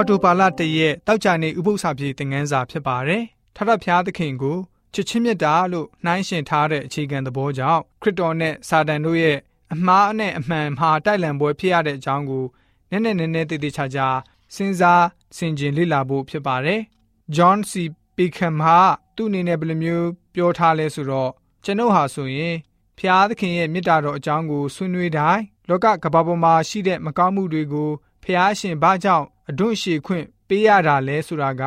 အော်တိုပါလတရက်တောက်ကြနေဥပု္ပ္ပစာပြေသင်ငန်းစာဖြစ်ပါတယ်ထထဖျားသခင်ကိုချစ်ချင်းမြတ်တာလို့နှိုင်းရှင်ထားတဲ့အခြေခံသဘောကြောင့်ခရစ်တော်နဲ့စာတန်တို့ရဲ့အမှားနဲ့အမှန်မှာတိုက်လံပွဲဖြစ်ရတဲ့အကြောင်းကိုနည်းနည်းနည်းနည်းတည်တည်ချာချာစဉ်းစားဆင်ခြင်လေ့လာဖို့ဖြစ်ပါတယ်။ John C. Peckham ဟာသူ့အနေနဲ့ဘယ်လိုမျိုးပြောထားလဲဆိုတော့ကျွန်ုပ်ဟာဆိုရင်ဖျားသခင်ရဲ့မေတ္တာတော်အကြောင်းကိုဆွေးနွေးတိုင်းလောကကမ္ဘာပေါ်မှာရှိတဲ့မကောင်းမှုတွေကိုဖျားရှင်ဘာကြောင့် အဒွန့်ရှည်ခွင့်ပေးရတာလဲဆိုတာက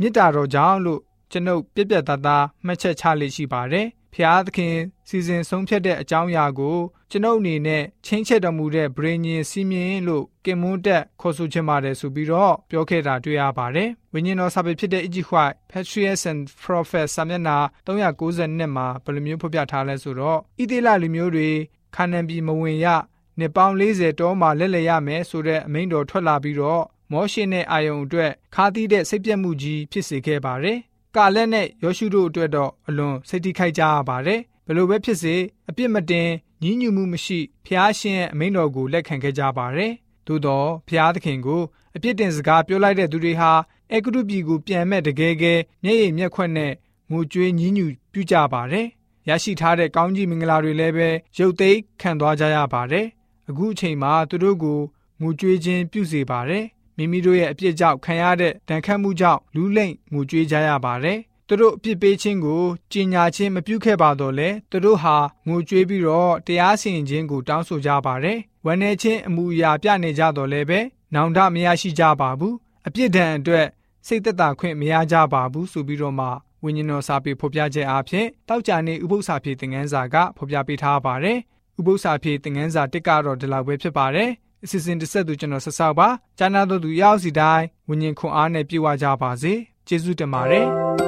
မေတ္တာတော်ကြောင့်လို့ကျွန်ုပ်ပြက်ပြက်သားသားမှတ်ချက်ချလေ့ရှိပါတယ်။ဖျားသခင်စီစဉ်ဆုံးဖြတ်တဲ့အကြောင်းအရာကိုကျွန်ုပ်အနေနဲ့ချင်းချက်တော်မူတဲ့ဗြိဉ္ဉ်စီမင်းလို့ကင်မွန်းတက်ခေါ်ဆိုချင်ပါတယ်ဆိုပြီးတော့ပြောခဲ့တာတွေ့ရပါတယ်။ဝိညာဉ်တော်စာပေဖြစ်တဲ့ Egypt White Patriarchs and Prophets စာမျက်နှာ392မှာဘယ်လိုမျိုးဖော်ပြထားလဲဆိုတော့ဣသေလလူမျိုးတွေခါနန်ပြည်မဝင်ရနှစ်ပေါင်း40တောမှာလက်လည်ရမယ်ဆိုတဲ့အမိန့်တော်ထွက်လာပြီးတော့ မောရှေနဲ့အာယုံအတွက်ခါးသီးတဲ့စိတ်ပြတ်မှုကြီးဖြစ်စေခဲ့ပါတယ်။ကာလက်နဲ့ယောရှုတို့အတွက်တော့အလွန်စိတ်ထိခိုက်ကြရပါတယ်။ဘလို့ပဲဖြစ်စေအပြစ်မတင်ညီးညူမှုမရှိဖျားရှင်ရဲ့အမိန့်တော်ကိုလက်ခံခဲ့ကြပါတယ်။သို့တော့ဖျားသခင်ကိုအပြစ်တင်စကားပြောလိုက်တဲ့သူတွေဟာအေဂရုပြည်ကိုပြန်မဲ့တကယ်ကဲမျက်ရည်မျက်ခွက်နဲ့ငိုကြွေးညီးညူပြုကြပါတယ်။ရရှိထားတဲ့ကောင်းကြီးမင်္ဂလာတွေလည်းပဲရုပ်သိမ်းခံသွားကြရပါတယ်။အခုအချိန်မှာသူတို့ကိုငိုကြွေးခြင်းပြုစေပါတယ်။ မိမိတို့ရဲ့အပြစ်ကြောင့်ခံရတဲ့ဒဏ်ခတ်မှုကြောင့်လူးလိမ့်ငိုကြွေးကြရပါတယ်သူတို့အပြစ်ပေးခြင်းကိုကြီးညာခြင်းမပြုခဲ့ပါတော့လေသူတို့ဟာငိုကြွေးပြီးတော့တရားစီရင်ခြင်းကိုတောင်းဆိုကြပါတယ်။ဝန်내ခြင်းအမှုအရာပြနေကြတော့လည်းပဲနောင်တမရရှိကြပါဘူး။အပြစ်ဒဏ်အတွက်စိတ်သက်သာခွင့်မရကြပါဘူးဆိုပြီးတော့မှဝိညာဉ်တော်စာပေဖော်ပြချက်အားဖြင့်တောက်ကြနေဥပု္ပ္ပစာဖြေသင်ငန်းစာကဖော်ပြပေးထားပါတယ်။ဥပု္ပ္ပစာဖြေသင်ငန်းစာတစ်ကတော့ဒီလောက်ပဲဖြစ်ပါတယ်။ အစီအစဉ်တစ်ဆက်သူကျွန်တော်ဆက်ဆောက်ပါ။ကျမ်းနာတော်သူရောက်စီတိုင်းဝိညာဉ်ခွန်အားနဲ့ပြည့်ဝကြပါစေ။ကျေးဇူးတင်ပါတယ်။